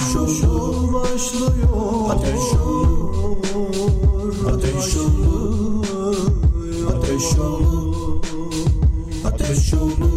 Ateş olur Ateş olur Ateş olur Ateş olur Ateş olur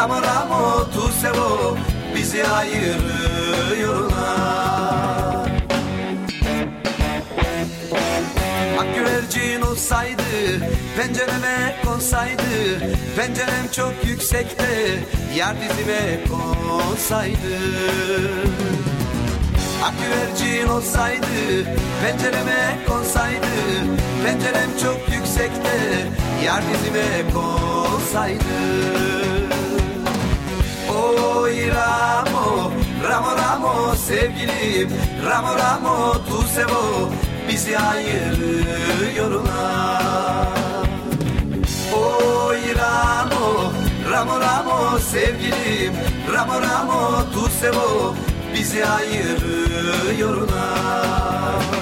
Ramo Ramo tu sevo bizi ayırıyorlar. Ak güvercin olsaydı Pencereme konsaydı Pencerem çok yüksekte Yer dizime konsaydı. Ak güvercin olsaydı Pencereme konsaydı Pencerem çok yüksekte Yer dizime konsaydı Oy Ramo, Ramo Ramo sevgilim. Ramo Ramo tu sevo bizi ayırıyorlar Oy Ramo, Ramo Ramo sevgilim. Ramo Ramo tu sevo bizi ayırıyorlar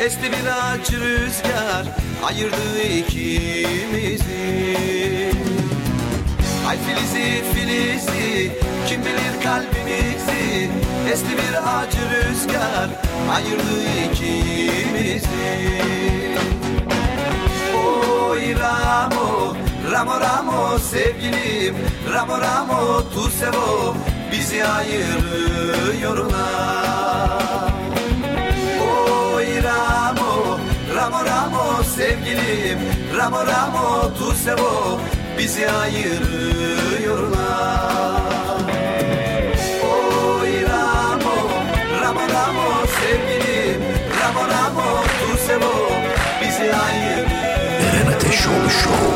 Esti bir ağaç rüzgar ayırdı ikimizi. Ay filizi filizi kim bilir kalbimizi. Esti bir ağaç rüzgar ayırdı ikimizi. Oy Ramo, Ramo Ramo sevgilim Ramo Ramo tu sevo bizi ayırıyorlar Ramo, Ramo Ramo sevgilim. Ramo Ramo tu sevo bizi ayırıyorlar. Oy Ramo, Ramo Ramo sevgilim. Ramo Ramo tu sevo bizi ayırıyorlar. Eren Ateşoğlu Show.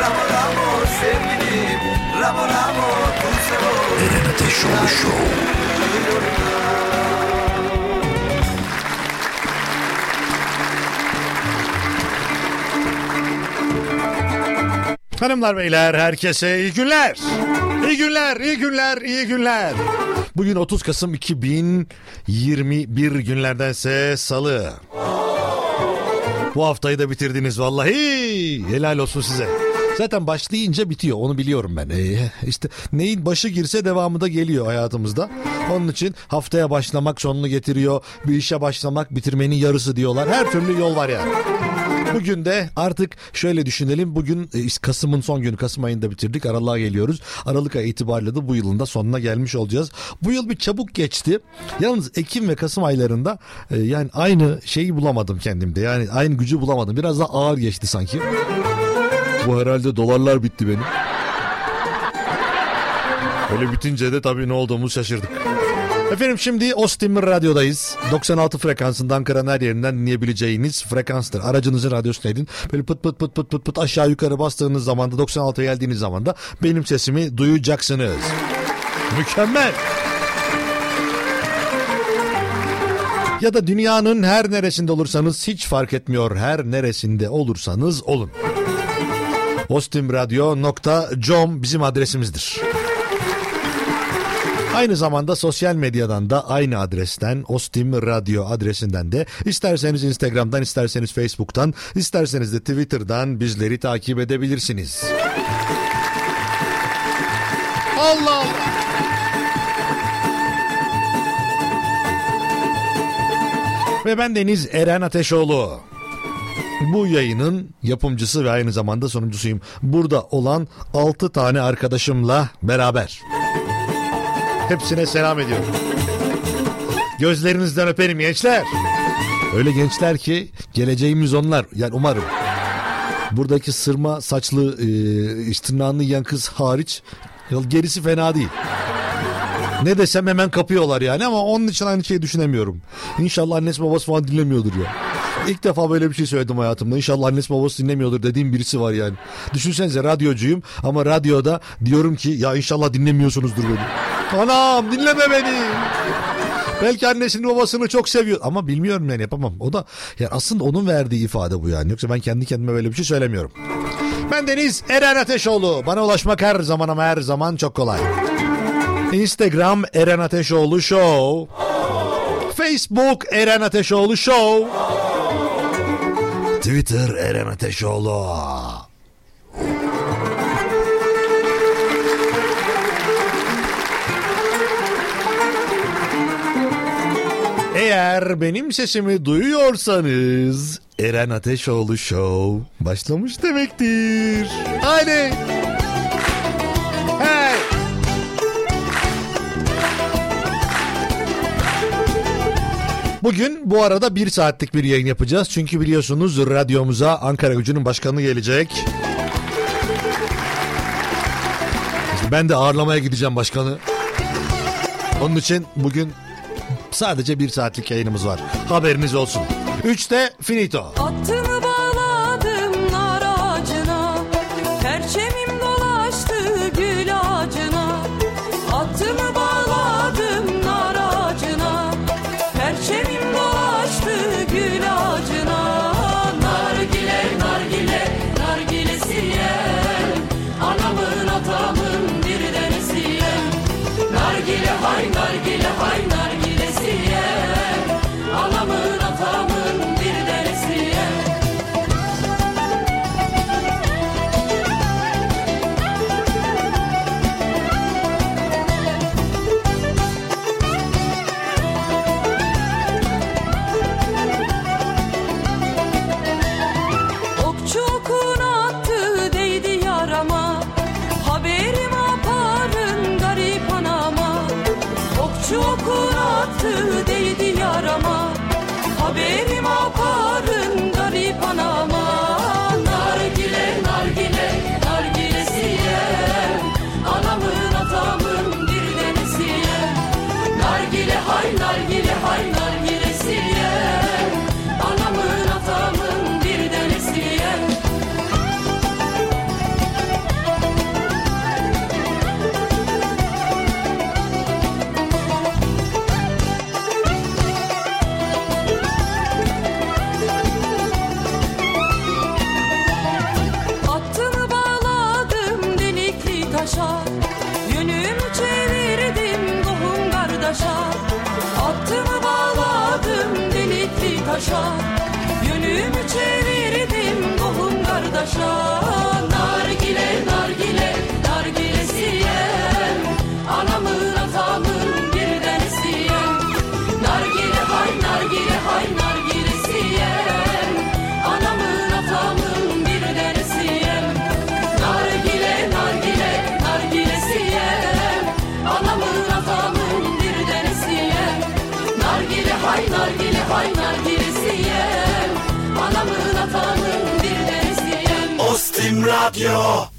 Ramo Ramo sevgilim. Ramo Ramo tu sevo Eren Ateşoğlu Show. Hanımlar beyler herkese iyi günler. İyi günler, iyi günler, iyi günler. Bugün 30 Kasım 2021 günlerdense salı. Bu haftayı da bitirdiniz vallahi. Helal olsun size. Zaten başlayınca bitiyor onu biliyorum ben. Ee, işte neyin başı girse devamı da geliyor hayatımızda. Onun için haftaya başlamak sonunu getiriyor. Bir işe başlamak bitirmenin yarısı diyorlar. Her türlü yol var yani. Bugün de artık şöyle düşünelim. Bugün e, Kasım'ın son günü. Kasım ayında bitirdik. Aralığa geliyoruz. Aralık ayı itibariyle de bu yılın da sonuna gelmiş olacağız. Bu yıl bir çabuk geçti. Yalnız Ekim ve Kasım aylarında e, yani aynı şeyi bulamadım kendimde. Yani aynı gücü bulamadım. Biraz daha ağır geçti sanki. Bu herhalde dolarlar bitti benim. Öyle bitince de tabii ne olduğumuzu şaşırdık. Efendim şimdi Ostim Radyo'dayız. 96 frekansında Ankara'nın her yerinden dinleyebileceğiniz frekanstır. Aracınızın radyosuna edin. Böyle pıt pıt pıt pıt pıt pıt aşağı yukarı bastığınız zaman da 96'ya geldiğiniz zaman da benim sesimi duyacaksınız. Mükemmel. Ya da dünyanın her neresinde olursanız hiç fark etmiyor. Her neresinde olursanız olun. ostimradyo.com bizim adresimizdir. Aynı zamanda sosyal medyadan da aynı adresten Ostim Radyo adresinden de isterseniz Instagram'dan isterseniz Facebook'tan isterseniz de Twitter'dan bizleri takip edebilirsiniz. Allah Allah. Ve ben Deniz Eren Ateşoğlu. Bu yayının yapımcısı ve aynı zamanda sunucusuyum. Burada olan 6 tane arkadaşımla beraber. Hepsine selam ediyorum. Gözlerinizden öperim gençler. Öyle gençler ki geleceğimiz onlar. Yani umarım. Buradaki sırma saçlı e, tırnağını yiyen kız hariç gerisi fena değil. Ne desem hemen kapıyorlar yani ama onun için aynı şeyi düşünemiyorum. İnşallah annesi babası falan dinlemiyordur ya. İlk defa böyle bir şey söyledim hayatımda. İnşallah annesi babası dinlemiyordur dediğim birisi var yani. Düşünsenize radyocuyum ama radyoda diyorum ki ya inşallah dinlemiyorsunuzdur beni. Anam dinleme beni. Belki annesini babasını çok seviyor ama bilmiyorum yani yapamam. O da yani aslında onun verdiği ifade bu yani. Yoksa ben kendi kendime böyle bir şey söylemiyorum. Ben Deniz Eren Ateşoğlu. Bana ulaşmak her zaman ama her zaman çok kolay. Instagram Eren Ateşoğlu Show. Facebook Eren Ateşoğlu Show. Twitter Eren Ateşoğlu. Eğer benim sesimi duyuyorsanız Eren Ateşoğlu Show başlamış demektir. Haydi. Bugün bu arada bir saatlik bir yayın yapacağız. Çünkü biliyorsunuz radyomuza Ankara Gücü'nün başkanı gelecek. Ben de ağırlamaya gideceğim başkanı. Onun için bugün sadece bir saatlik yayınımız var. Haberiniz olsun. Üçte finito. Attımı yer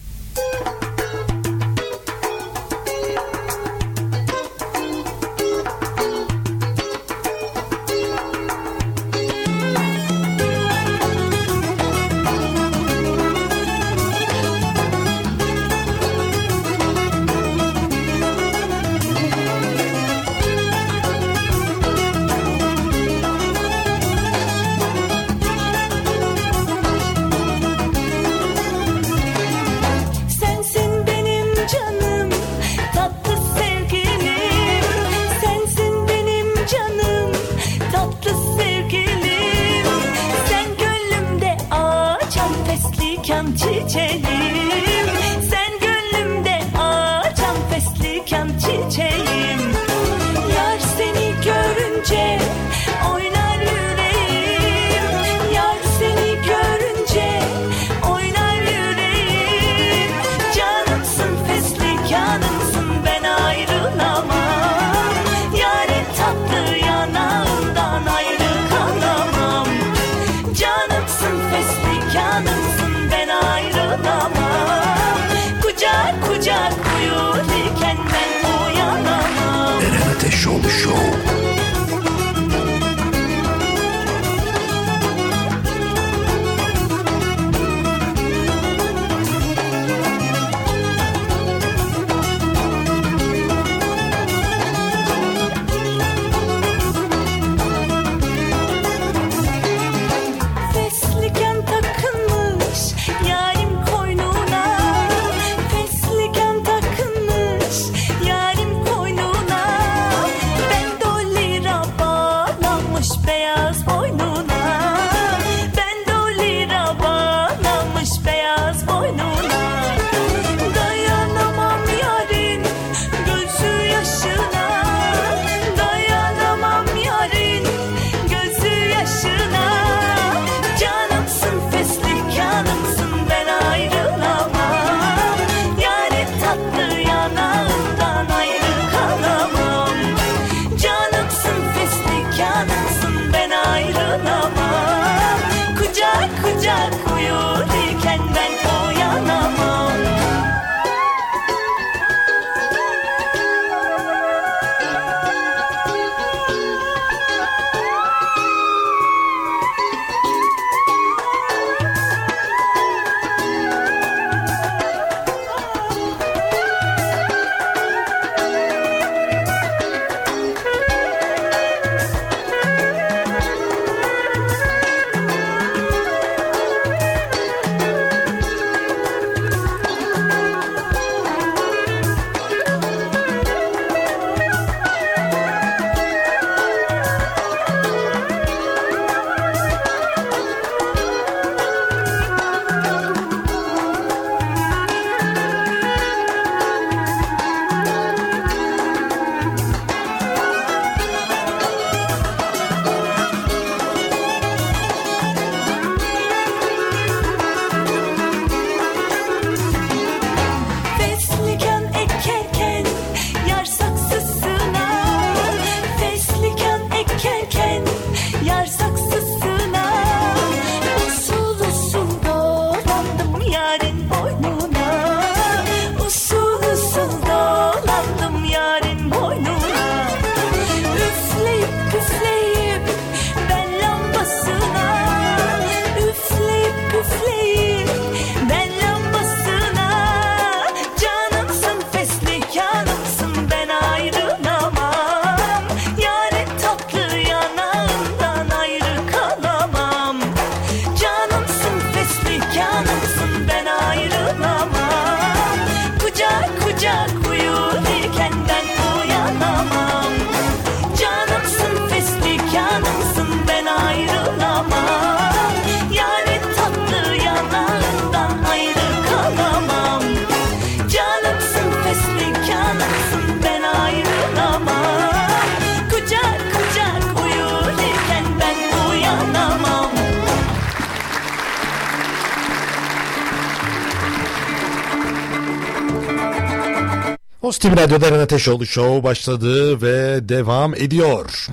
Ostim Radyo'da Eren Ateşoğlu Show başladı ve devam ediyor.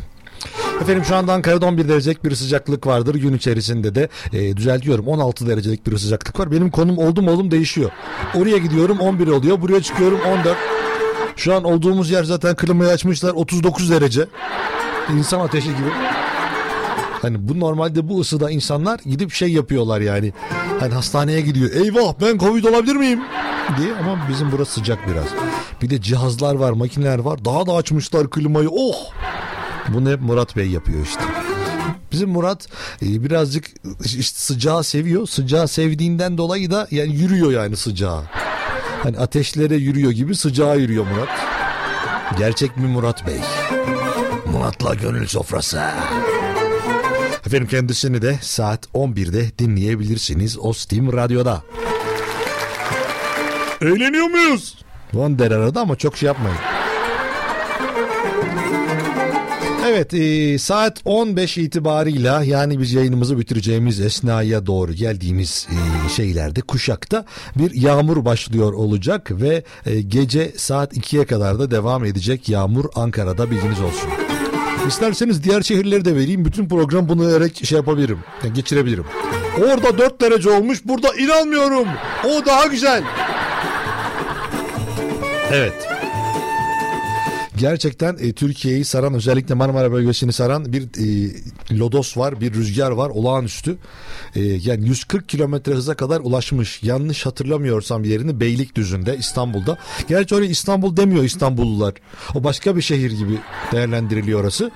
Efendim şu anda Ankara'da 11 derecelik bir sıcaklık vardır. Gün içerisinde de e, düzeltiyorum 16 derecelik bir sıcaklık var. Benim konum oldum oldum değişiyor. Oraya gidiyorum 11 oluyor. Buraya çıkıyorum 14. Şu an olduğumuz yer zaten klimayı açmışlar 39 derece. İnsan ateşi gibi. Hani bu normalde bu ısıda insanlar gidip şey yapıyorlar yani. Hani hastaneye gidiyor. Eyvah ben Covid olabilir miyim? diye ama bizim burası sıcak biraz. Bir de cihazlar var, makineler var. Daha da açmışlar klimayı. Oh! Bunu hep Murat Bey yapıyor işte. Bizim Murat e, birazcık işte sıcağı seviyor. Sıcağı sevdiğinden dolayı da yani yürüyor yani sıcağı. Hani ateşlere yürüyor gibi sıcağa yürüyor Murat. Gerçek mi Murat Bey? Murat'la gönül sofrası. Efendim kendisini de saat 11'de dinleyebilirsiniz o Steam Radyo'da. Eğleniyor muyuz? Van der arada ama çok şey yapmayın. Evet e, saat 15 itibarıyla yani biz yayınımızı bitireceğimiz esnaya doğru geldiğimiz e, şeylerde kuşakta bir yağmur başlıyor olacak ve e, gece saat 2'ye kadar da devam edecek yağmur Ankara'da bilginiz olsun. İsterseniz diğer şehirleri de vereyim. Bütün program bunu vererek şey yapabilirim. Yani geçirebilirim. Orada 4 derece olmuş. Burada inanmıyorum. O daha güzel. Evet. Gerçekten e, Türkiye'yi saran özellikle Marmara bölgesini saran bir e, lodos var, bir rüzgar var olağanüstü. E, yani 140 kilometre hıza kadar ulaşmış. Yanlış hatırlamıyorsam yerini Beylikdüzü'nde İstanbul'da. Gerçi oraya İstanbul demiyor İstanbullular. O başka bir şehir gibi değerlendiriliyor orası.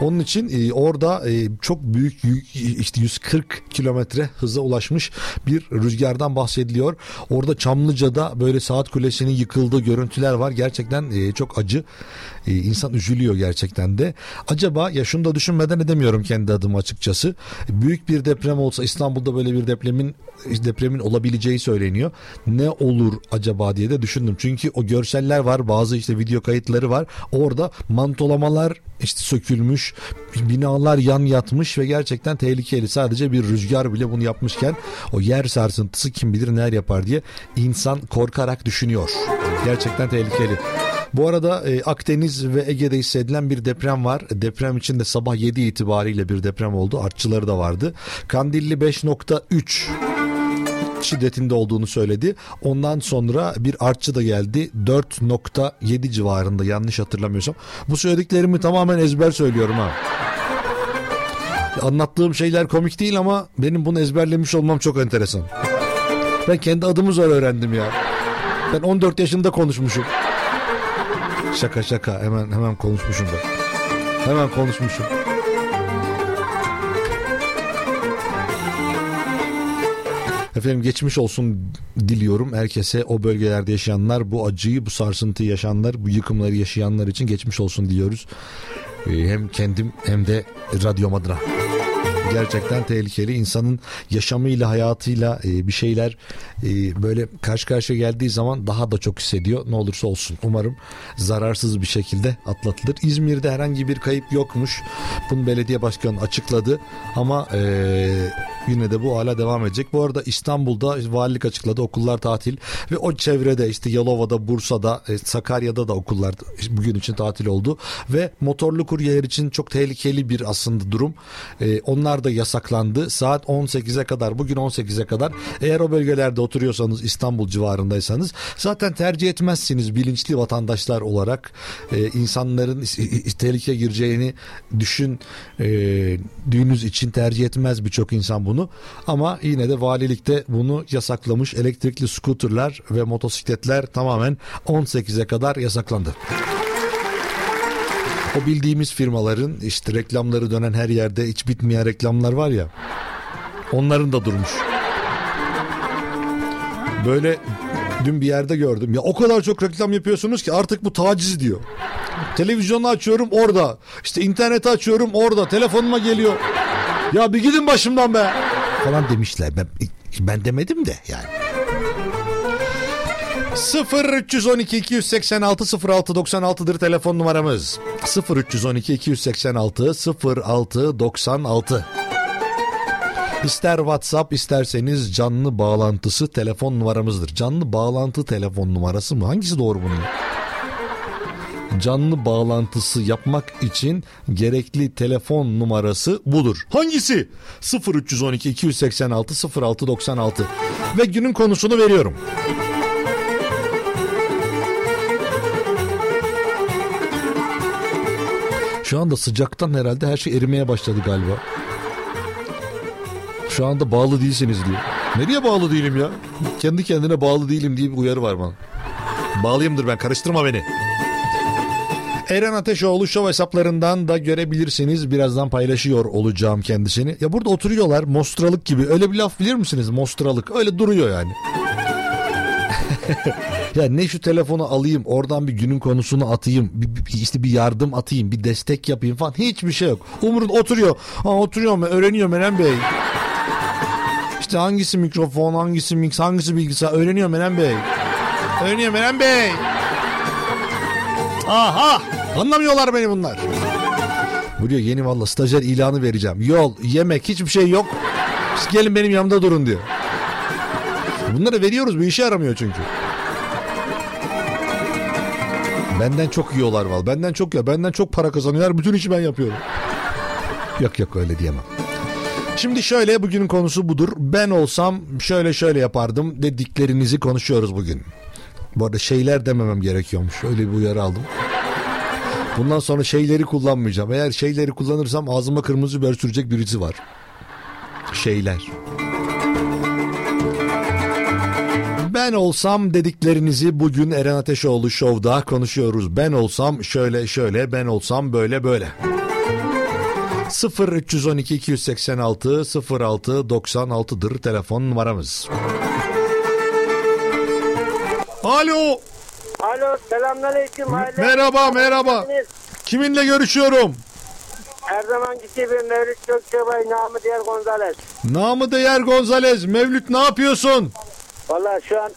Onun için e, orada e, çok büyük yük- işte 140 kilometre hıza ulaşmış bir rüzgardan bahsediliyor. Orada Çamlıca'da böyle saat kulesinin yıkıldığı görüntüler var. Gerçekten e, çok acı. E, insan üzülüyor gerçekten de. Acaba ya şunu da düşünmeden edemiyorum kendi adıma açıkçası. Büyük bir deprem olsa İstanbul'da böyle bir depremin depremin olabileceği söyleniyor. Ne olur acaba diye de düşündüm. Çünkü o görseller var, bazı işte video kayıtları var. Orada mantolamalar işte sökülmüş, binalar yan yatmış ve gerçekten tehlikeli. Sadece bir rüzgar bile bunu yapmışken o yer sarsıntısı kim bilir neler yapar diye insan korkarak düşünüyor. Gerçekten tehlikeli. Bu arada e, Akdeniz ve Ege'de hissedilen bir deprem var. Deprem için de sabah 7 itibariyle bir deprem oldu. Artçıları da vardı. Kandilli 5.3 şiddetinde olduğunu söyledi. Ondan sonra bir artçı da geldi. 4.7 civarında yanlış hatırlamıyorsam. Bu söylediklerimi tamamen ezber söylüyorum ha. Anlattığım şeyler komik değil ama benim bunu ezberlemiş olmam çok enteresan. Ben kendi adımı zor öğrendim ya. Ben 14 yaşında konuşmuşum. Şaka şaka hemen hemen konuşmuşum ben. Hemen konuşmuşum. Efendim geçmiş olsun diliyorum herkese o bölgelerde yaşayanlar bu acıyı bu sarsıntıyı yaşayanlar bu yıkımları yaşayanlar için geçmiş olsun diliyoruz. Ee, hem kendim hem de radyom adına. Gerçekten tehlikeli insanın yaşamıyla hayatıyla e, bir şeyler e, böyle karşı karşıya geldiği zaman daha da çok hissediyor. Ne olursa olsun umarım zararsız bir şekilde atlatılır. İzmir'de herhangi bir kayıp yokmuş. Bunu belediye başkanı açıkladı ama e, yine de bu hala devam edecek. Bu arada İstanbul'da valilik açıkladı okullar tatil ve o çevrede işte Yalova'da, Bursa'da, Sakarya'da da okullar bugün için tatil oldu ve motorlu kuryeler için çok tehlikeli bir aslında durum. Onlar da yasaklandı. Saat 18'e kadar bugün 18'e kadar eğer o bölgelerde oturuyorsanız İstanbul civarındaysanız zaten tercih etmezsiniz bilinçli vatandaşlar olarak e, insanların tehlikeye gireceğini düşün e, düğünüz için tercih etmez birçok insan bunu ama yine de valilikte bunu yasaklamış elektrikli skuterler ve motosikletler tamamen 18'e kadar yasaklandı. O bildiğimiz firmaların işte reklamları dönen her yerde hiç bitmeyen reklamlar var ya. Onların da durmuş. Böyle dün bir yerde gördüm. Ya o kadar çok reklam yapıyorsunuz ki artık bu taciz diyor. Televizyonu açıyorum orada. İşte interneti açıyorum orada. Telefonuma geliyor. Ya bir gidin başımdan be. Falan demişler. Ben, ben demedim de yani. 0 312 286 06 96'dır telefon numaramız. 0 312 286 06 96. İster WhatsApp isterseniz canlı bağlantısı telefon numaramızdır. Canlı bağlantı telefon numarası mı? Hangisi doğru bunun? canlı bağlantısı yapmak için gerekli telefon numarası budur. Hangisi? 0312 286 0696 ve günün konusunu veriyorum. Şu anda sıcaktan herhalde her şey erimeye başladı galiba. Şu anda bağlı değilsiniz diyor. Nereye bağlı değilim ya? Kendi kendine bağlı değilim diye bir uyarı var bana. Bağlıyımdır ben karıştırma beni. Eren Ateşoğlu show hesaplarından da görebilirsiniz. Birazdan paylaşıyor olacağım kendisini. Ya burada oturuyorlar mostralık gibi. Öyle bir laf bilir misiniz? Mostralık. Öyle duruyor yani. ya ne şu telefonu alayım oradan bir günün konusunu atayım bir, bir- işte bir yardım atayım bir destek yapayım falan hiçbir şey yok. Umur'un oturuyor. Ha, oturuyor mu öğreniyor Menem Bey. İşte hangisi mikrofon hangisi mix hangisi bilgisayar öğreniyor Menem Bey. Öğreniyor Menem Bey. Aha anlamıyorlar beni bunlar. Buraya yeni valla stajyer ilanı vereceğim. Yol, yemek hiçbir şey yok. Siz gelin benim yanımda durun diyor. Bunları veriyoruz bir işe yaramıyor çünkü. Benden çok yiyorlar val. Benden çok ya. Benden çok para kazanıyorlar. Bütün işi ben yapıyorum. Yok yok öyle diyemem. Şimdi şöyle bugünün konusu budur. Ben olsam şöyle şöyle yapardım dediklerinizi konuşuyoruz bugün. Bu arada şeyler dememem gerekiyormuş. Öyle bir uyarı aldım. Bundan sonra şeyleri kullanmayacağım. Eğer şeyleri kullanırsam ağzıma kırmızı biber sürecek birisi var. Şeyler. Ben olsam dediklerinizi bugün Eren Ateşoğlu Show'da konuşuyoruz. Ben olsam şöyle şöyle, ben olsam böyle böyle. 0 312 286 06 96'dır telefon numaramız. Alo. Alo selamünaleyküm. Merhaba, merhaba. Kiminle görüşüyorum? Her zamanki gibi Mevlüt Gökçebay namı diğer Gonzales. Namı değer Gonzalez. Mevlüt ne yapıyorsun? Valla şu an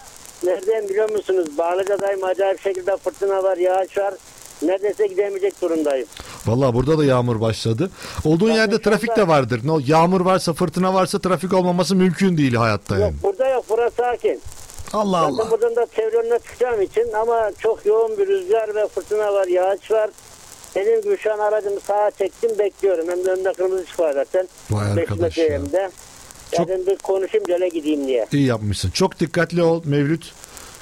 neredeyim biliyor musunuz? Bağlıca'dayım acayip şekilde fırtına var yağış var. Neredeyse gidemeyecek durumdayım. Vallahi burada da yağmur başladı. Olduğun yerde trafik de vardır. Ne yağmur varsa, fırtına varsa trafik olmaması mümkün değil hayatta Yok yani. burada yok burası sakin. Allah Zaten Allah. buradan da çevre önüne çıkacağım için ama çok yoğun bir rüzgar ve fırtına var yağış var. Dediğim gibi şu an aracımı sağa çektim bekliyorum. Hem de önümde kırmızı ışık var zaten. Vay arkadaş ya. Çok- Dedim bir konuşayım öyle gideyim diye. İyi yapmışsın. Çok dikkatli ol Mevlüt.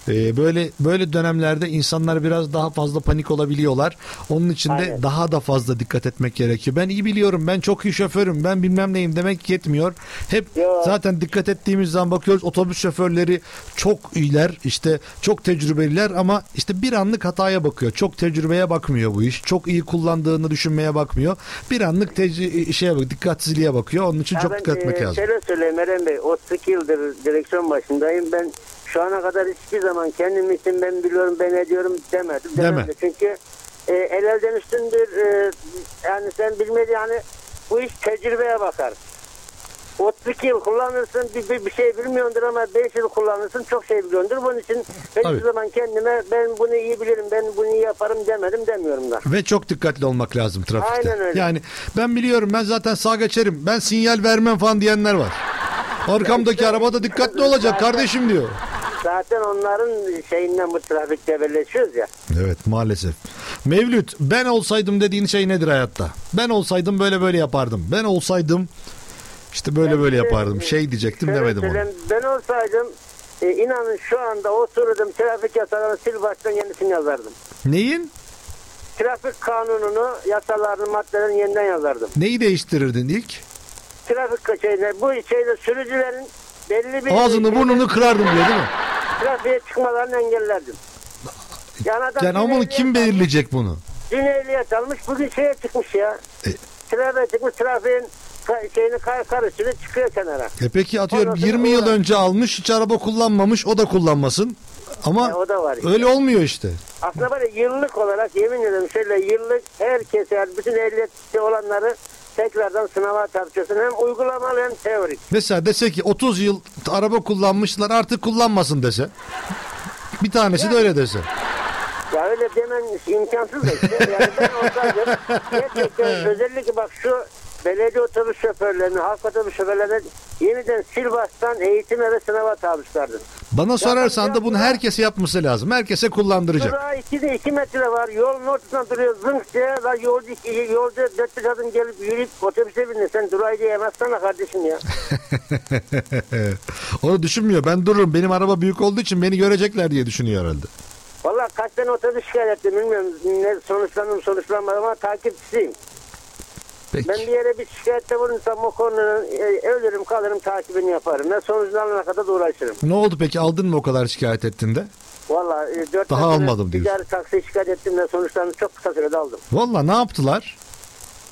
Ee, böyle böyle dönemlerde insanlar biraz daha fazla panik olabiliyorlar. Onun için de Aynen. daha da fazla dikkat etmek gerekiyor. Ben iyi biliyorum. Ben çok iyi şoförüm. Ben bilmem neyim demek yetmiyor. Hep Yo. zaten dikkat ettiğimiz zaman bakıyoruz otobüs şoförleri çok iyiler. işte çok tecrübeliler ama işte bir anlık hataya bakıyor. Çok tecrübeye bakmıyor bu iş. Çok iyi kullandığını düşünmeye bakmıyor. Bir anlık tecrü- şeye bak, dikkatsizliğe bakıyor. Onun için Ya çok ben, dikkat etmek e, lazım. Şöyle söyleyeyim Eren Bey 32 yıldır direksiyon başındayım. Ben şu ana kadar hiçbir zaman kendim için ben biliyorum ben ediyorum demedim. Deme. Demem de. Çünkü e, el elden üstündür. E, yani sen bilmedi yani bu iş tecrübeye bakar. 32 yıl kullanırsın bir, bir, bir şey bilmiyordur ama 5 yıl kullanırsın çok şey biliyordur. Bunun için ben Tabii. hiçbir zaman kendime ben bunu iyi bilirim ben bunu iyi yaparım demedim demiyorum da. Ve çok dikkatli olmak lazım trafikte. Aynen öyle. Yani ben biliyorum ben zaten sağ geçerim. Ben sinyal vermem falan diyenler var. Arkamdaki arabada dikkatli olacak kardeşim diyor. Zaten onların şeyinden bu trafikte belleşiyoruz ya. Evet maalesef. Mevlüt ben olsaydım dediğin şey nedir hayatta? Ben olsaydım böyle böyle yapardım. Ben olsaydım işte böyle böyle yapardım. Şey diyecektim demedim onu. Ben olsaydım e, inanın şu anda oturdum trafik yasalarını sil baştan yenisini yazardım. Neyin? Trafik kanununu, yasalarını, maddelerini yeniden yazardım. Neyi değiştirirdin ilk? Trafik şeyine, bu şeyde sürücülerin belli bir... Ağzını burnunu kırardım diyor değil mi? Trafiğe çıkmalarını engellerdim. Yani, adam Yani ama kim almış, belirleyecek bunu? Dün ehliyet almış, bugün şeye çıkmış ya. E- Trafiğe çıkmış, trafiğin şeyini kar karıştırıyor, çıkıyor kenara. E peki atıyorum Ondan sonra 20 yıl uğraş. önce almış hiç araba kullanmamış o da kullanmasın. Ama E, o da var işte. öyle olmuyor işte. Aslında böyle yıllık olarak yemin ederim şöyle yıllık herkese yani bütün ehliyeti olanları tekrardan sınava tartışıyorsun. Hem uygulamalı hem teorik. Mesela dese ki 30 yıl araba kullanmışlar artık kullanmasın dese. Bir tanesi de öyle dese. Ya öyle demen imkansız da işte. Yani ben olsaydım gerçekten özellikle bak şu belediye otobüs şoförlerini, halk otobüs şoförlerini yeniden sil baştan eğitime ve sınava tabi. Bana sorarsan da bunu herkese yapması lazım. Herkese kullandıracak. Durağa iki de iki metre var. Yolun ortasından duruyor zınk diye. La yolcu, yolcu dört bir kadın gelip yürüyüp otobüse bindi. Sen durağı diyemezsene kardeşim ya. Onu düşünmüyor. Ben dururum. Benim araba büyük olduğu için beni görecekler diye düşünüyor herhalde. Valla kaç tane otobüs şikayet ettim bilmiyorum. Ne sonuçlandım sonuçlanmadım ama takipçisiyim. Peki. Ben bir yere bir şikayette bulunsam o konunun e, ölürüm kalırım takibini yaparım. Ne sonuçlanana kadar da uğraşırım. Ne oldu peki? Aldın mı o kadar şikayet ettiğinde? Valla e, Daha almadım diyorsun. ticari taksiye şikayet ettim de sonuçlarını çok kısa sürede aldım. Valla ne yaptılar?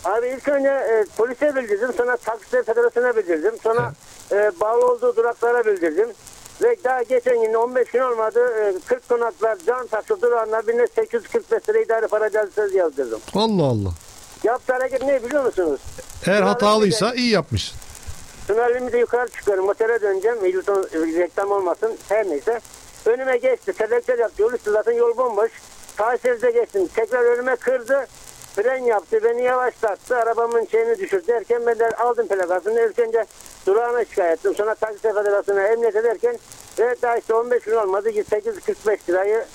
Abi ilk önce e, polise bildirdim. Sonra taksi federasyona bildirdim. Sonra e, bağlı olduğu duraklara bildirdim. Ve daha geçen gün 15 gün olmadı. E, 40 konaklar can taşı durağına birine 845 lira idare para cezası yazdırdım. Allah Allah. Yaptığı hareket ne biliyor musunuz? Eğer hatalıysa iyi yapmışsın. Tünelimi de yukarı çıkıyorum. Otele döneceğim. E, reklam olmasın. Her neyse. Önüme geçti. Selektör yaptı. Yol üstü zaten yol bomboş. Taşirde geçtim. Tekrar önüme kırdı. Fren yaptı. Beni yavaşlattı. Arabamın şeyini düşürdü derken ben de aldım plakasını. İlk önce durağına şikayet ettim. Sonra taksi federasyona emniyet ederken ve daha işte 15 gün olmadı. 845 lirayı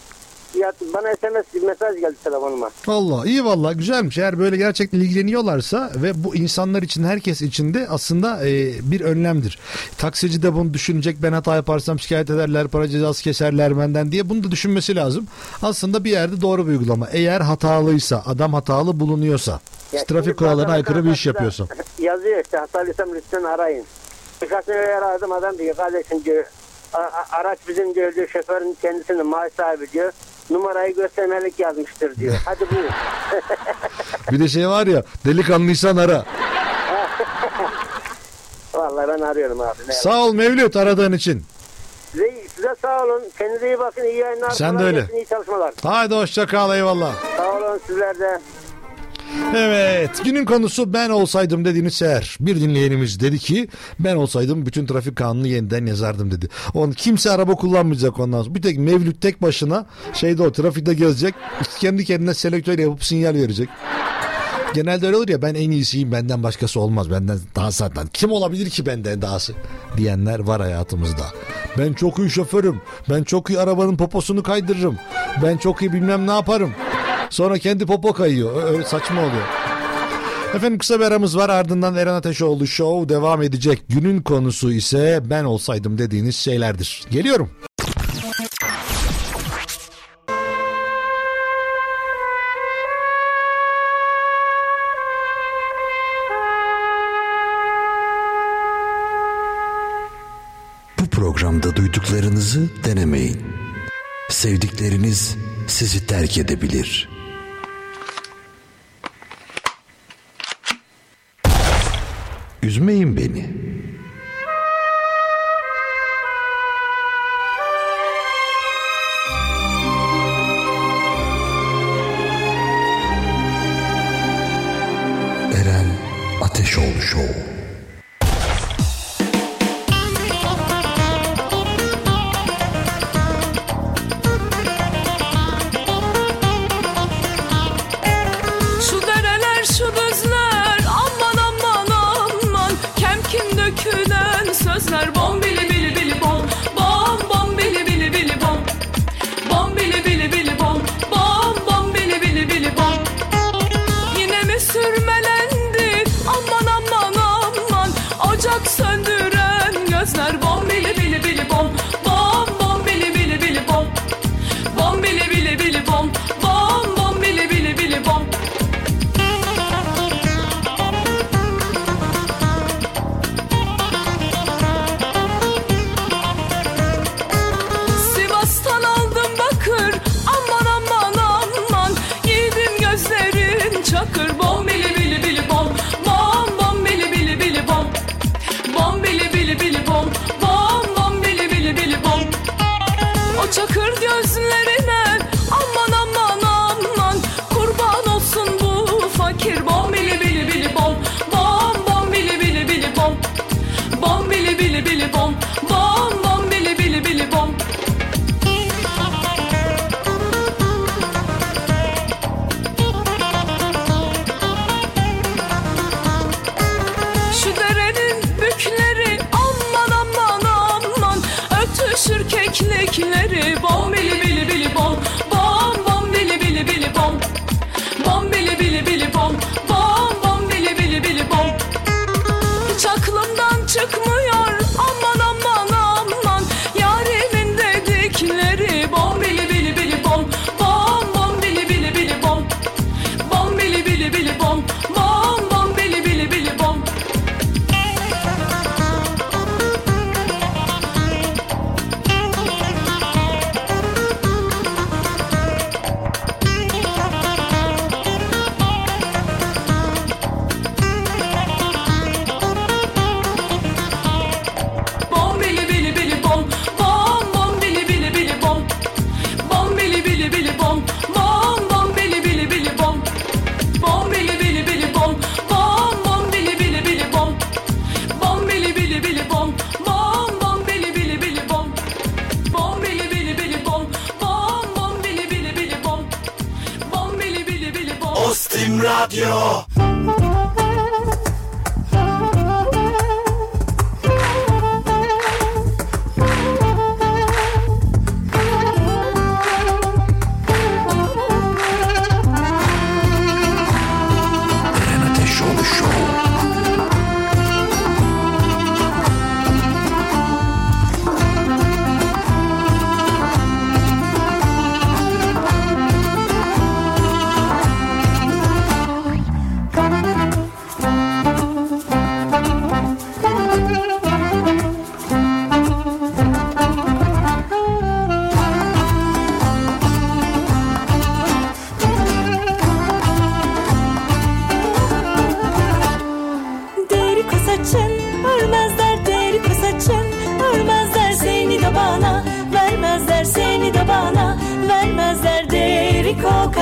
ya, bana SMS mesaj geldi telefonuma. Valla iyi valla güzelmiş. Eğer böyle gerçekten ilgileniyorlarsa ve bu insanlar için herkes için de aslında e, bir önlemdir. Taksici de bunu düşünecek. Ben hata yaparsam şikayet ederler, para cezası keserler benden diye bunu da düşünmesi lazım. Aslında bir yerde doğru bir uygulama. Eğer hatalıysa, adam hatalı bulunuyorsa, Ya trafik kurallarına aykırı bir iş hatta yapıyorsa. Yazıyor işte hatalıysam lütfen arayın. Birkaç sene aradım adam diyor kardeşim diyor "a- a- araç bizim diyor, diyor şoförün kendisinin maaş sahibi diyor. Numarayı göstermelik yazmıştır diyor. Hadi buyur. Bir de şey var ya delikanlıysan ara. Vallahi ben arıyorum abi. Ne Sağ ol Mevlüt aradığın için. size, size sağ olun. Kendinize iyi bakın. İyi yayınlar. Sen de öyle. gelsin, İyi çalışmalar. Haydi hoşça kal eyvallah. Sağ olun sizler de. Evet günün konusu ben olsaydım dediğiniz seher. Bir dinleyenimiz dedi ki ben olsaydım bütün trafik kanunu yeniden yazardım dedi. On kimse araba kullanmayacak ondan sonra. Bir tek Mevlüt tek başına şeyde o trafikte gezecek. Kendi kendine selektör yapıp sinyal verecek. Genelde öyle olur ya ben en iyisiyim benden başkası olmaz benden daha zaten kim olabilir ki benden dahası diyenler var hayatımızda. Ben çok iyi şoförüm ben çok iyi arabanın poposunu kaydırırım ben çok iyi bilmem ne yaparım. Sonra kendi popo kayıyor öyle saçma oluyor. Efendim kısa bir aramız var ardından Eren Ateşoğlu Show devam edecek. Günün konusu ise ben olsaydım dediğiniz şeylerdir. Geliyorum. Bu programda duyduklarınızı denemeyin. Sevdikleriniz sizi terk edebilir. Üzmeyin beni.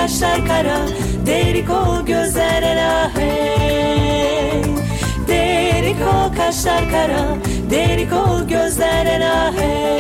Kaşlar kara deri o gözler elahe deri o kaşlar kara deri o gözler elahe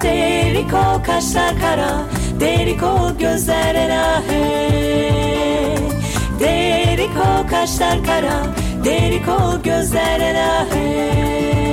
deri o kaşlar kara deri o gözler elahe deri o kaşlar kara deri o gözler elahe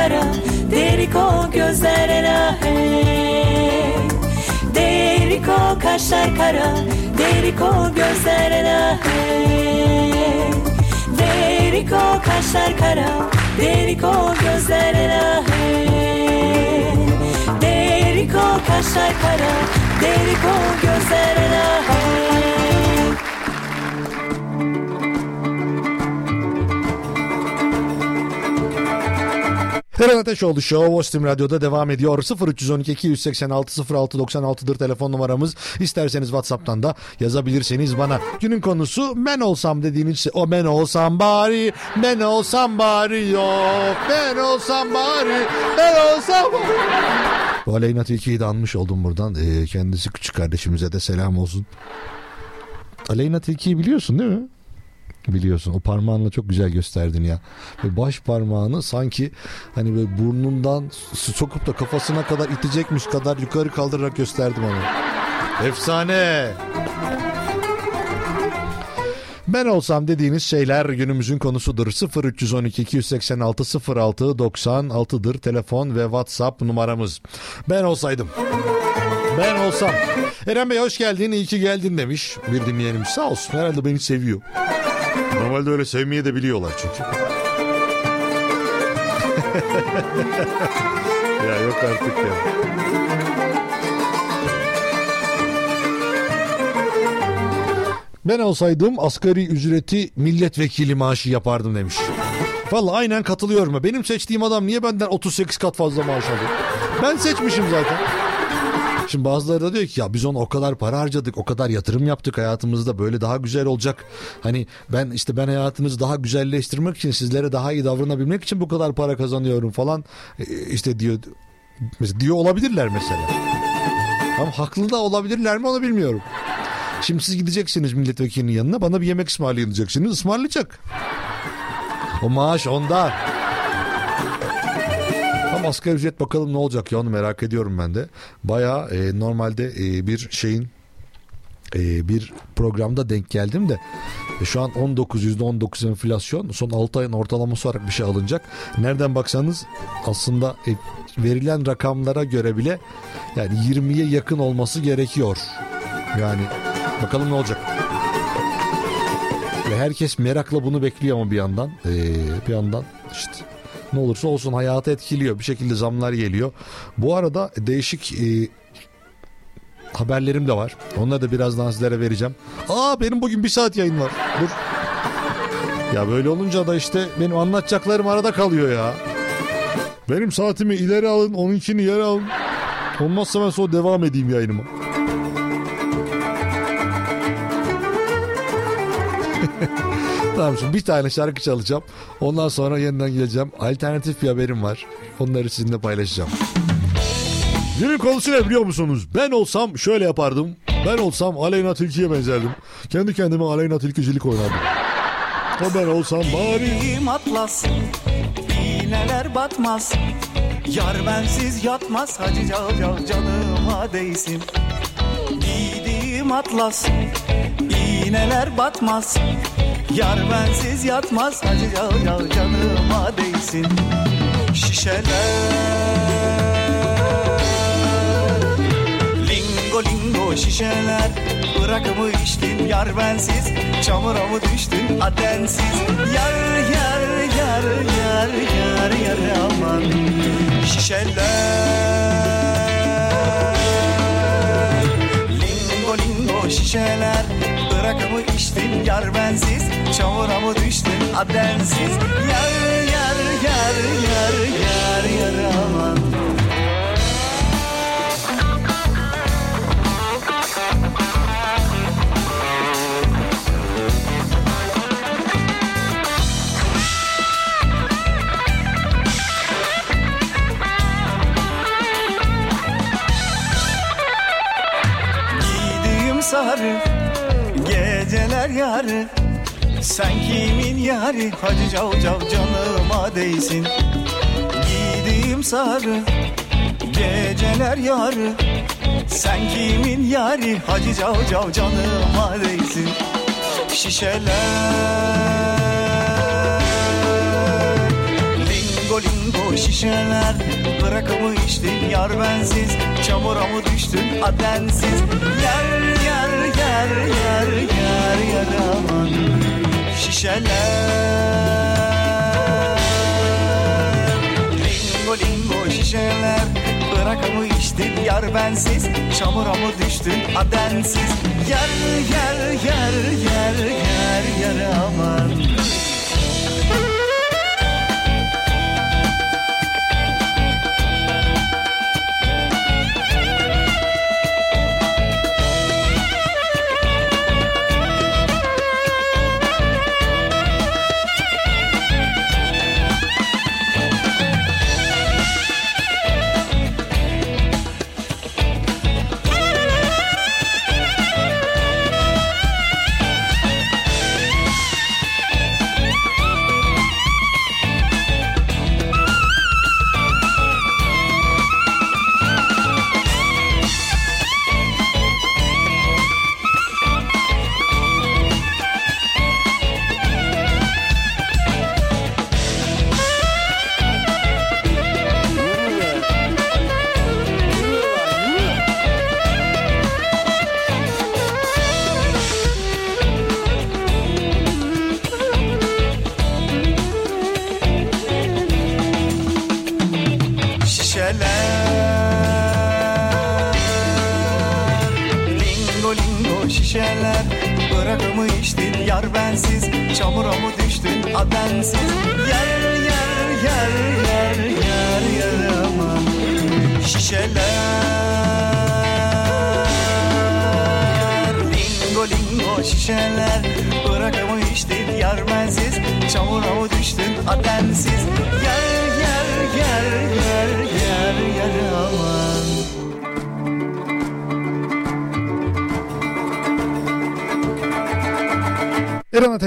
kara derik o gözler elahe derik o kaşlar kara derik o gözler elahe derik o kaşlar kara derik o gözler elahe Derik o kaşlar kara Derik o gözler elahe Eren Ateşoğlu Show Ostim Radyo'da devam ediyor. 0312 286 06 96'dır telefon numaramız. İsterseniz WhatsApp'tan da yazabilirseniz bana. Günün konusu ben olsam dediğiniz şey. O ben olsam bari, ben olsam bari yok. Ben olsam bari, ben olsam bari. Aleyna Tilki'yi de anmış oldum buradan. Ee, kendisi küçük kardeşimize de selam olsun. Aleyna Tilki'yi biliyorsun değil mi? Biliyorsun o parmağınla çok güzel gösterdin ya. Ve baş parmağını sanki hani böyle burnundan sokup da kafasına kadar itecekmiş kadar yukarı kaldırarak gösterdim onu. Efsane. Ben olsam dediğiniz şeyler günümüzün konusudur. 0312 286 06 96'dır telefon ve WhatsApp numaramız. Ben olsaydım. Ben olsam. Eren Bey hoş geldin, iyi ki geldin demiş bir dinleyenimiz. Sağ olsun herhalde beni seviyor. Normalde öyle sevmeyi de biliyorlar çünkü. ya yok artık ya. Ben olsaydım asgari ücreti milletvekili maaşı yapardım demiş. Vallahi aynen katılıyorum. Benim seçtiğim adam niye benden 38 kat fazla maaş alıyor? Ben seçmişim zaten. Şimdi bazıları da diyor ki ya biz ona o kadar para harcadık, o kadar yatırım yaptık hayatımızda böyle daha güzel olacak. Hani ben işte ben hayatınızı daha güzelleştirmek için sizlere daha iyi davranabilmek için bu kadar para kazanıyorum falan. E, işte diyor diyor olabilirler mesela. Ama haklı da olabilirler mi onu bilmiyorum. Şimdi siz gideceksiniz milletvekilinin yanına bana bir yemek ısmarlayacaksınız. Ismarlayacak. O maaş onda. Ama asgari ücret bakalım ne olacak ya onu merak ediyorum ben de. Baya normalde e, bir şeyin e, bir programda denk geldim de e, şu an 19 %19 enflasyon son 6 ayın ortalaması olarak bir şey alınacak. Nereden baksanız aslında e, verilen rakamlara göre bile yani 20'ye yakın olması gerekiyor. Yani bakalım ne olacak. Ve herkes merakla bunu bekliyor ama bir yandan e, bir yandan işte ne olursa olsun hayatı etkiliyor. Bir şekilde zamlar geliyor. Bu arada değişik e, haberlerim de var. Onları da birazdan sizlere vereceğim. Aa benim bugün bir saat yayın var. Dur. Ya böyle olunca da işte benim anlatacaklarım arada kalıyor ya. Benim saatimi ileri alın, onunkini yere alın. Olmazsa ben sonra devam edeyim yayınıma. tamam şimdi bir tane şarkı çalacağım. Ondan sonra yeniden geleceğim. Alternatif bir haberim var. Onları sizinle paylaşacağım. Günün konusu ne biliyor musunuz? Ben olsam şöyle yapardım. Ben olsam Aleyna Tilki'ye benzerdim. Kendi kendime Aleyna Tilkicilik oynardım. O ben olsam bari... Giyim atlas iğneler batmaz Yar bensiz yatmaz Hacı cal cal canıma değsin Giydiğim atlas iğneler batmaz Yar bensiz yatmaz Hacı cal cal canıma değsin. Şişeler. Lingo lingo şişeler. Bırakımı içtin yar bensiz. Çamura mı düştün adensiz Yar yar yar yar yar yar aman. Şişeler. Lingo lingo şişeler. Bırakımı içtin yar bensiz Çamura mı düştün? Adensiz Yar yar yar yar yar yar aman. Sarı geceler yarı Sen kimin yarı hacı cav cav canıma değsin Giydiğim sarı geceler yarı Sen kimin yarı hacı cav cav canıma değsin Şişeler Lingo lingo şişeler Bırakımı içtin yar bensiz Çamura mı düştün adensiz Yer yer yer yer yer yer aman Şişeler Lingo lingo şişeler Bırakımı içtin yar bensiz Çamura mı düştün adensiz Yer yer yer yer yer yer aman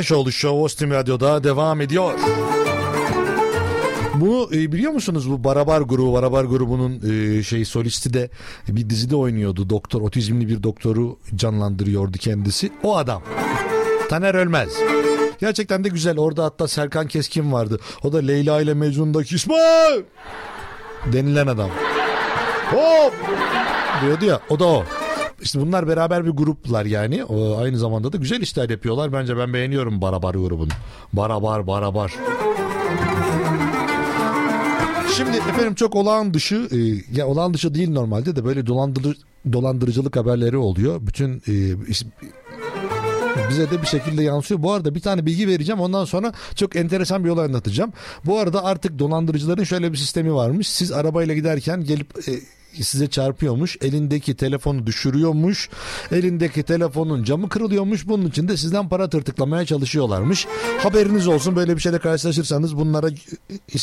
Ateşoğlu Show Ostim Radyo'da devam ediyor. Bu e, biliyor musunuz bu Barabar grubu Barabar grubunun e, şey solisti de bir dizide oynuyordu. Doktor otizmli bir doktoru canlandırıyordu kendisi. O adam. Taner Ölmez. Gerçekten de güzel. Orada hatta Serkan Keskin vardı. O da Leyla ile Mecnun'daki İsmail denilen adam. Hop diyordu ya o da o. İşte bunlar beraber bir gruplar yani. O, aynı zamanda da güzel işler yapıyorlar. Bence ben beğeniyorum Barabar grubunu. Barabar Barabar. Şimdi efendim çok olağan dışı e, ya olağan dışı değil normalde de böyle dolandırı, dolandırıcılık haberleri oluyor. Bütün e, bize de bir şekilde yansıyor. Bu arada bir tane bilgi vereceğim. Ondan sonra çok enteresan bir olay anlatacağım. Bu arada artık dolandırıcıların şöyle bir sistemi varmış. Siz arabayla giderken gelip e, size çarpıyormuş. Elindeki telefonu düşürüyormuş. Elindeki telefonun camı kırılıyormuş. Bunun için de sizden para tırtıklamaya çalışıyorlarmış. Haberiniz olsun. Böyle bir şeyle karşılaşırsanız bunlara e,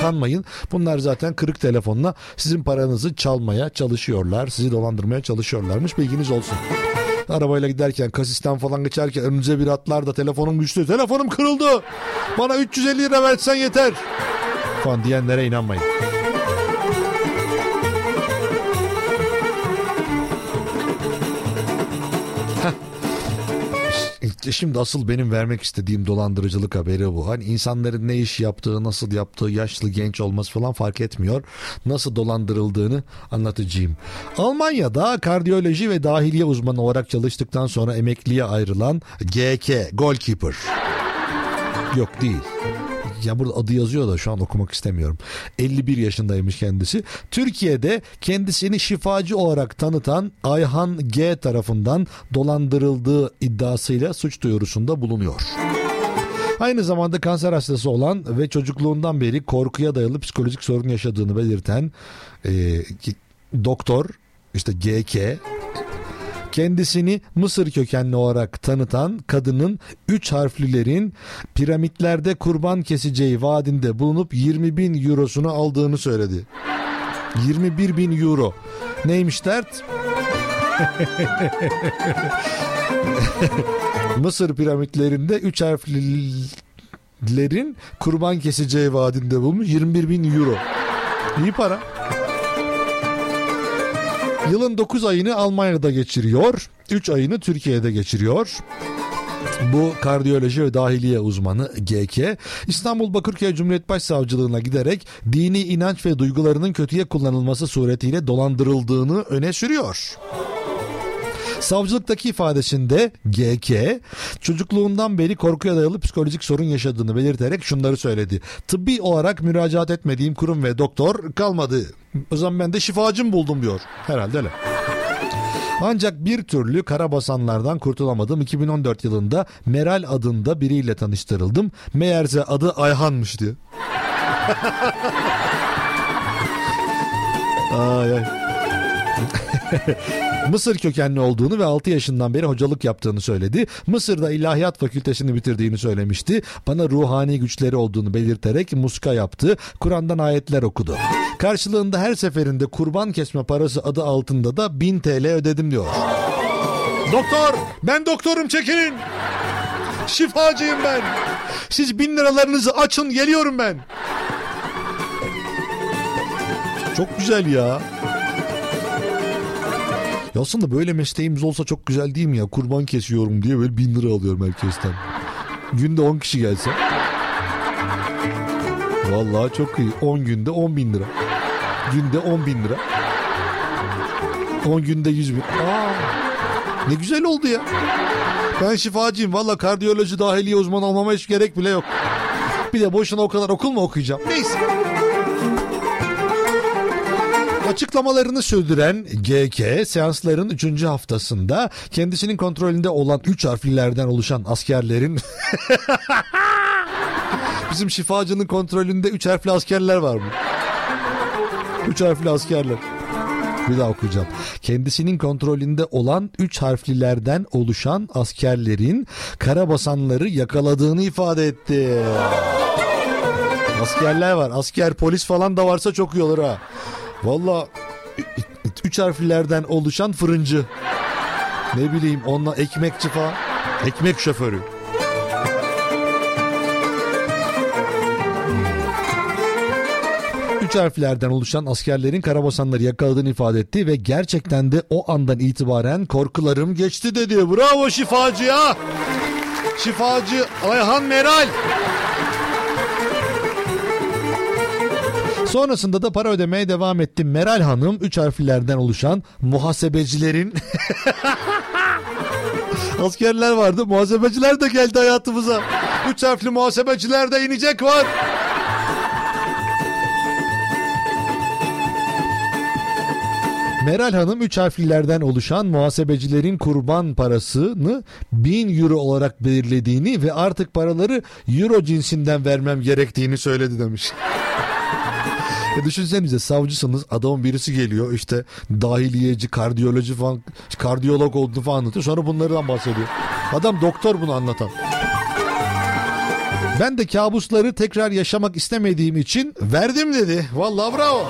kanmayın. Bunlar zaten kırık telefonla sizin paranızı çalmaya çalışıyorlar. Sizi dolandırmaya çalışıyorlarmış. Bilginiz olsun. Arabayla giderken kasisten falan geçerken önünüze bir atlar da telefonum düştü. Telefonum kırıldı. Bana 350 lira versen yeter. Falan diyenlere inanmayın. Şimdi asıl benim vermek istediğim dolandırıcılık haberi bu. Hani insanların ne iş yaptığı, nasıl yaptığı, yaşlı genç olması falan fark etmiyor. Nasıl dolandırıldığını anlatacağım. Almanya'da kardiyoloji ve dahiliye uzmanı olarak çalıştıktan sonra emekliye ayrılan GK, goalkeeper. Yok değil. Ya burada adı yazıyor da şu an okumak istemiyorum. 51 yaşındaymış kendisi. Türkiye'de kendisini şifacı olarak tanıtan Ayhan G tarafından dolandırıldığı iddiasıyla suç duyurusunda bulunuyor. Aynı zamanda kanser hastası olan ve çocukluğundan beri korkuya dayalı psikolojik sorun yaşadığını belirten e, doktor işte GK kendisini Mısır kökenli olarak tanıtan kadının 3 harflilerin piramitlerde kurban keseceği vaadinde bulunup 20 bin eurosunu aldığını söyledi. 21 bin euro. Neymiş dert? Mısır piramitlerinde 3 harflilerin kurban keseceği vaadinde bulunmuş 21 bin euro. İyi para. Yılın 9 ayını Almanya'da geçiriyor. 3 ayını Türkiye'de geçiriyor. Bu kardiyoloji ve dahiliye uzmanı GK İstanbul Bakırköy Cumhuriyet Başsavcılığına giderek dini inanç ve duygularının kötüye kullanılması suretiyle dolandırıldığını öne sürüyor. Savcılıktaki ifadesinde GK çocukluğundan beri korkuya dayalı psikolojik sorun yaşadığını belirterek şunları söyledi. Tıbbi olarak müracaat etmediğim kurum ve doktor kalmadı. O zaman ben de şifacım buldum diyor. Herhalde öyle. Ancak bir türlü karabasanlardan kurtulamadım. 2014 yılında Meral adında biriyle tanıştırıldım. Meğerse adı Ayhan'mış diyor. ay ay. Mısır kökenli olduğunu ve 6 yaşından beri hocalık yaptığını söyledi. Mısır'da ilahiyat fakültesini bitirdiğini söylemişti. Bana ruhani güçleri olduğunu belirterek muska yaptı. Kur'an'dan ayetler okudu. Karşılığında her seferinde kurban kesme parası adı altında da 1000 TL ödedim diyor. Doktor ben doktorum çekilin. Şifacıyım ben. Siz bin liralarınızı açın geliyorum ben. Çok güzel ya. Ya aslında böyle mesleğimiz olsa çok güzel değil mi ya? Kurban kesiyorum diye böyle bin lira alıyorum herkesten. Günde 10 kişi gelse. Vallahi çok iyi. 10 günde 10 bin lira. Günde 10 bin lira. 10 günde 100 bin. Aa, ne güzel oldu ya. Ben şifacıyım. Valla kardiyoloji dahiliye uzmanı olmama hiç gerek bile yok. Bir de boşuna o kadar okul mu okuyacağım? Neyse. Açıklamalarını sürdüren GK seansların 3. haftasında kendisinin kontrolünde olan 3 harflilerden oluşan askerlerin bizim şifacının kontrolünde 3 harfli askerler var mı? 3 harfli askerler. Bir daha okuyacağım. Kendisinin kontrolünde olan 3 harflilerden oluşan askerlerin karabasanları yakaladığını ifade etti. Askerler var. Asker polis falan da varsa çok iyi olur ha. Valla üç harflilerden oluşan fırıncı. Ne bileyim onunla ekmekçi falan. Ekmek şoförü. Üç harflerden oluşan askerlerin karabasanları yakaladığını ifade etti ve gerçekten de o andan itibaren korkularım geçti dedi. Bravo şifacıya. Şifacı Ayhan Meral. Sonrasında da para ödemeye devam etti. Meral Hanım üç harflerden oluşan muhasebecilerin askerler vardı. Muhasebeciler de geldi hayatımıza. Üç harfli muhasebeciler de inecek var. Meral Hanım üç harflilerden oluşan muhasebecilerin kurban parasını 1000 euro olarak belirlediğini ve artık paraları euro cinsinden vermem gerektiğini söyledi demiş. Ya düşünsenize savcısınız adamın birisi geliyor işte dahiliyeci, kardiyoloji falan, kardiyolog olduğunu falan anlatıyor. Sonra bunlardan bahsediyor. Adam doktor bunu anlatan. Ben de kabusları tekrar yaşamak istemediğim için verdim dedi. Vallahi bravo.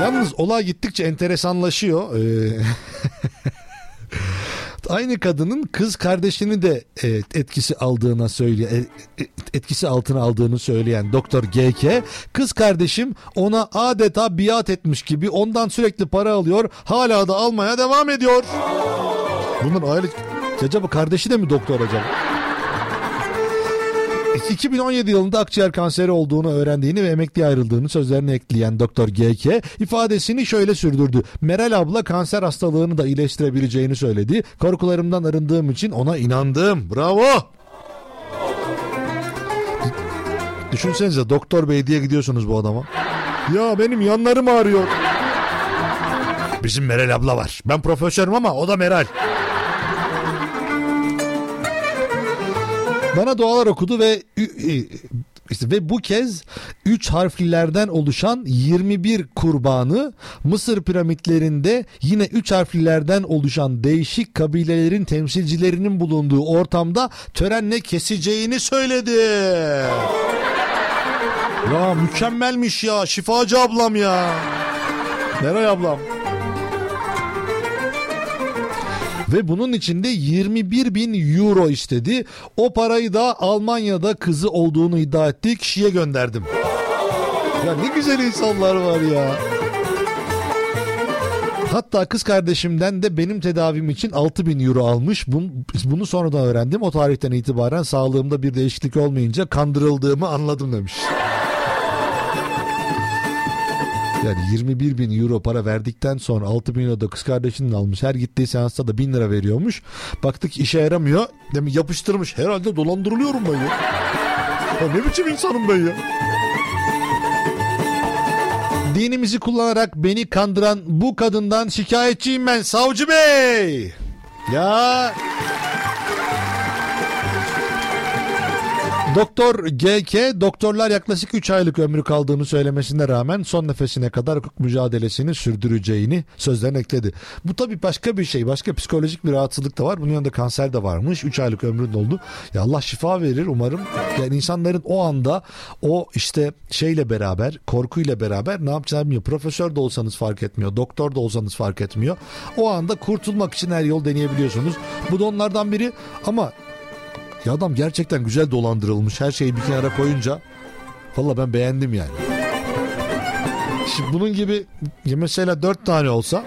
Yalnız olay gittikçe enteresanlaşıyor. Ee, Aynı kadının kız kardeşini de e, etkisi aldığına söylüyor. e, e, etkisi altına aldığını söyleyen Doktor GK kız kardeşim ona adeta biat etmiş gibi ondan sürekli para alıyor. Hala da almaya devam ediyor. Bunun aile acaba kardeşi de mi doktor acaba? 2017 yılında akciğer kanseri olduğunu öğrendiğini ve emekliye ayrıldığını sözlerine ekleyen Doktor GK ifadesini şöyle sürdürdü. Meral abla kanser hastalığını da iyileştirebileceğini söyledi. Korkularımdan arındığım için ona inandım. Bravo. Düşünsenize doktor bey diye gidiyorsunuz bu adama. Ya benim yanlarım ağrıyor. Bizim Meral abla var. Ben profesörüm ama o da Meral. Bana dualar okudu ve işte ve bu kez 3 harflilerden oluşan 21 kurbanı Mısır piramitlerinde yine 3 harflilerden oluşan değişik kabilelerin temsilcilerinin bulunduğu ortamda törenle keseceğini söyledi. Ya mükemmelmiş ya şifacı ablam ya. Meral ablam. Ve bunun içinde 21 bin euro istedi. O parayı da Almanya'da kızı olduğunu iddia ettiği kişiye gönderdim. Ya ne güzel insanlar var ya. Hatta kız kardeşimden de benim tedavim için 6 bin euro almış. Bunu sonradan öğrendim. O tarihten itibaren sağlığımda bir değişiklik olmayınca kandırıldığımı anladım demiş. Yani 21 bin euro para verdikten sonra 6 bin euro da kız kardeşinin almış. Her gittiği seansta da 1000 lira veriyormuş. Baktık işe yaramıyor. Demin yapıştırmış. Herhalde dolandırılıyorum ben ya. ya ne biçim insanım ben ya. Dinimizi kullanarak beni kandıran bu kadından şikayetçiyim ben savcı bey. Ya Doktor GK doktorlar yaklaşık 3 aylık ömrü kaldığını söylemesine rağmen son nefesine kadar hukuk mücadelesini sürdüreceğini sözlerine ekledi. Bu tabii başka bir şey. Başka psikolojik bir rahatsızlık da var. Bunun yanında kanser de varmış. 3 aylık ömrün oldu. Ya Allah şifa verir umarım. Yani insanların o anda o işte şeyle beraber korkuyla beraber ne yapacağını bilmiyor. Profesör de olsanız fark etmiyor. Doktor da olsanız fark etmiyor. O anda kurtulmak için her yol deneyebiliyorsunuz. Bu da onlardan biri ama ya adam gerçekten güzel dolandırılmış. Her şeyi bir kenara koyunca. Valla ben beğendim yani. Şimdi bunun gibi mesela dört tane olsa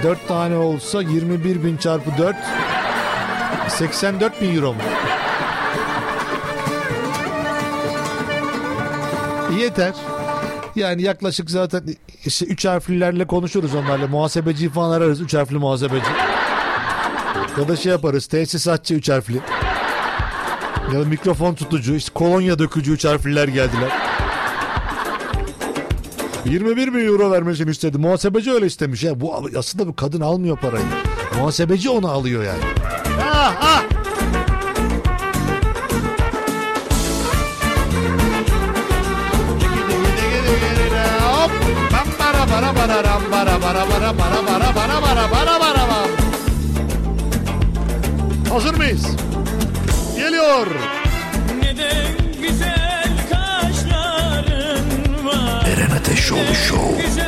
e 4 tane olsa 21 bin çarpı 4 84 bin euro mu? Yeter. Yani yaklaşık zaten işte üç harflilerle konuşuruz onlarla. Muhasebeci falan ararız. Üç harfli muhasebeci. Ya da şey yaparız tesisatçı üç harfli. Ya da mikrofon tutucu işte kolonya dökücü üç harfliler geldiler. 21 bin euro vermesini istedi. Muhasebeci öyle istemiş ya. Bu aslında bu kadın almıyor parayı. Muhasebeci onu alıyor yani. Ah ah. Hop. Bara bara bara bara bara bara bara Hazır mıyız? Geliyor. Neden güzel kaşların var Eren Ateşoğlu Show. Güzel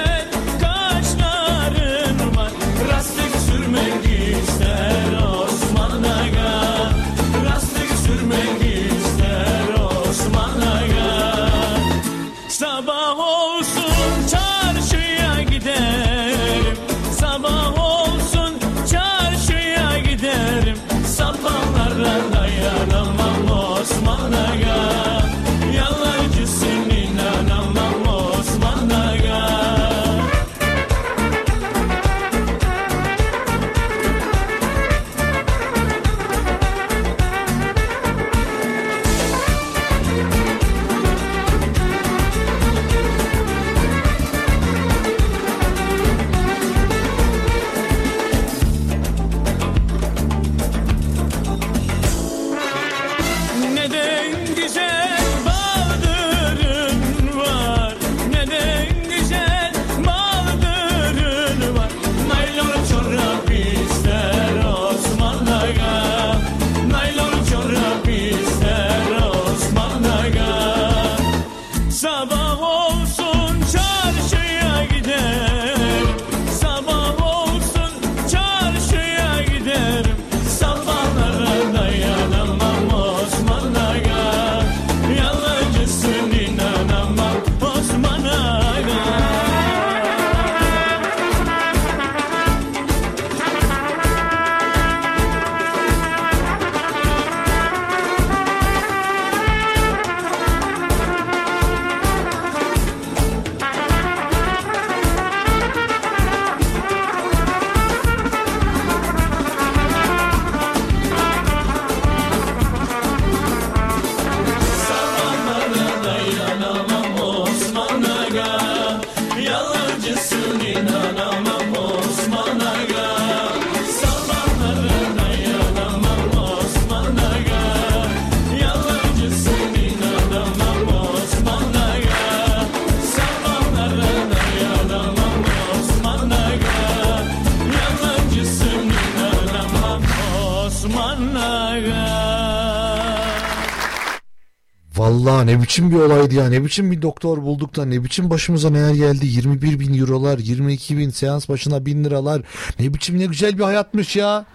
biçim bir olaydı ya. Ne biçim bir doktor bulduk da ne biçim başımıza neler geldi. 21 bin eurolar, 22 bin seans başına bin liralar. Ne biçim ne güzel bir hayatmış ya.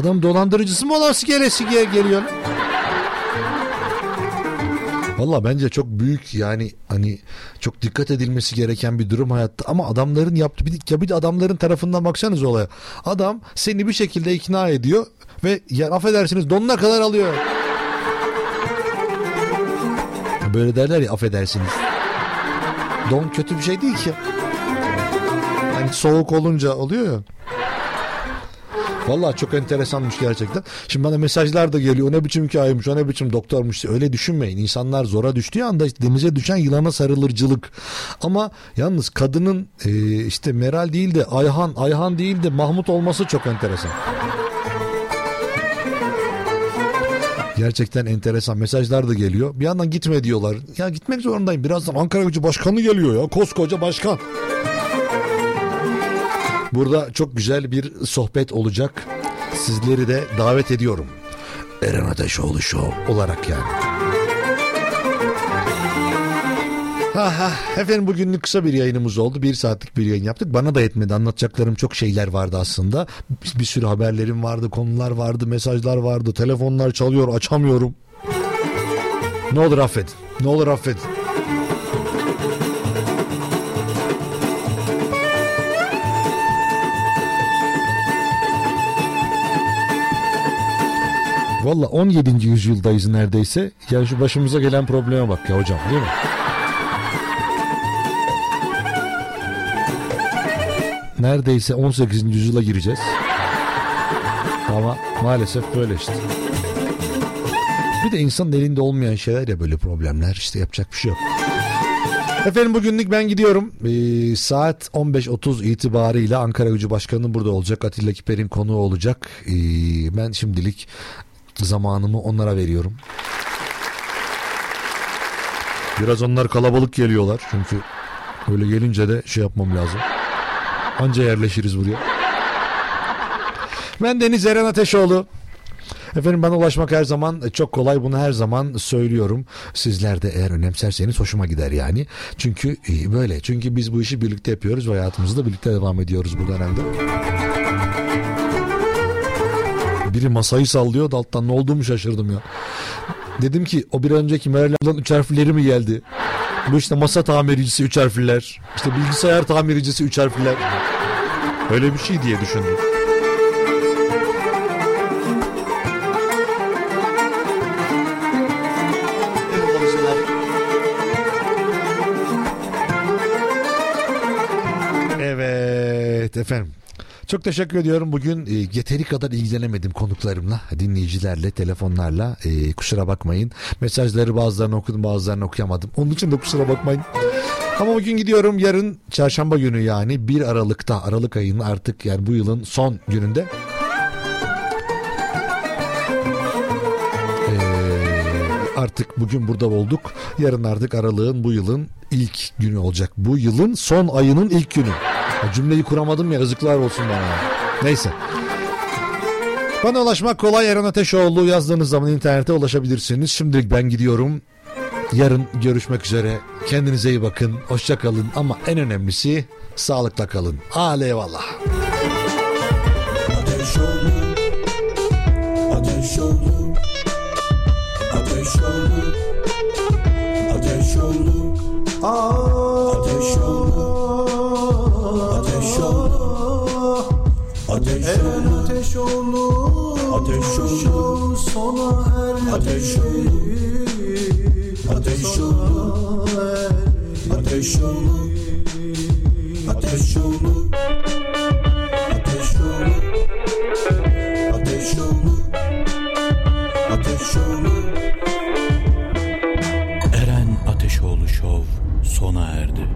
Adam dolandırıcısı mı olası gelesi gel- geliyor? Valla bence çok büyük yani hani çok dikkat edilmesi gereken bir durum hayatta ama adamların yaptığı bir, ya bir de adamların tarafından baksanız olaya. Adam seni bir şekilde ikna ediyor ve ya affedersiniz donuna kadar alıyor. Böyle derler ya affedersiniz. Don kötü bir şey değil ki. Hani soğuk olunca oluyor ya. Vallahi çok enteresanmış gerçekten. Şimdi bana mesajlar da geliyor. O ne biçim hikayeymiş, o ne biçim doktormuş. Öyle düşünmeyin. İnsanlar zora düştüğü anda işte denize düşen yılana sarılırcılık. Ama yalnız kadının e, işte Meral değil de Ayhan, Ayhan değil de Mahmut olması çok enteresan. Gerçekten enteresan mesajlar da geliyor. Bir yandan gitme diyorlar. Ya gitmek zorundayım. Birazdan Ankara Gücü Başkanı geliyor ya. Koskoca başkan. Burada çok güzel bir sohbet olacak. Sizleri de davet ediyorum. Eren Ateşoğlu Show olarak yani. Ha. Efendim bugünlük kısa bir yayınımız oldu. Bir saatlik bir yayın yaptık. Bana da yetmedi. Anlatacaklarım çok şeyler vardı aslında. Bir, sürü haberlerim vardı, konular vardı, mesajlar vardı. Telefonlar çalıyor, açamıyorum. Ne olur affedin. Ne olur affedin. Valla 17. yüzyıldayız neredeyse. Ya şu başımıza gelen probleme bak ya hocam değil mi? Neredeyse 18. yüzyıla gireceğiz. Ama maalesef böyle işte. Bir de insanın elinde olmayan şeyler ya böyle problemler işte yapacak bir şey yok. Efendim bugünlük ben gidiyorum. Ee, saat 15.30 itibarıyla Ankara Gücü Başkanı burada olacak. Atilla Kiper'in konuğu olacak. Ee, ben şimdilik zamanımı onlara veriyorum. Biraz onlar kalabalık geliyorlar çünkü öyle gelince de şey yapmam lazım. Anca yerleşiriz buraya. Ben Deniz Eren Ateşoğlu. Efendim bana ulaşmak her zaman çok kolay. Bunu her zaman söylüyorum. Sizler de eğer önemserseniz hoşuma gider yani. Çünkü e, böyle. Çünkü biz bu işi birlikte yapıyoruz ve hayatımızı da birlikte devam ediyoruz bu dönemde. Biri masayı sallıyor da alttan ne olduğumu şaşırdım ya. Dedim ki o bir önceki Meral üç harfleri mi geldi? Bu işte masa tamircisi üç harfliler. İşte bilgisayar tamircisi üç harfliler. Öyle bir şey diye düşündüm. Evet efendim. Çok teşekkür ediyorum. Bugün e, yeteri kadar ilgilenemedim konuklarımla, dinleyicilerle, telefonlarla. E, kusura bakmayın. Mesajları bazılarını okudum, bazılarını okuyamadım. Onun için de kusura bakmayın. Ama bugün gidiyorum. Yarın çarşamba günü yani 1 Aralık'ta, Aralık ayının artık yani bu yılın son gününde. E, artık bugün burada olduk. Yarın artık Aralık'ın bu yılın ilk günü olacak. Bu yılın son ayının ilk günü. Cümleyi kuramadım ya yazıklar olsun bana. Neyse. Bana ulaşmak kolay. Eren Ateşoğlu yazdığınız zaman internete ulaşabilirsiniz. Şimdilik ben gidiyorum. Yarın görüşmek üzere. Kendinize iyi bakın. Hoşça kalın ama en önemlisi sağlıkla kalın. Hadi eyvallah. Ateş olur Ateş olur Ateş olur Ateş olur Ateş olur Düşen ateş olur, ateş olur. Sona her ateş olur. Ateş olur. Ateş olur. Ateş olur. Ateş olur. Ateş olur. Ateş olur. Eren Ateşoğlu Show sona erdi.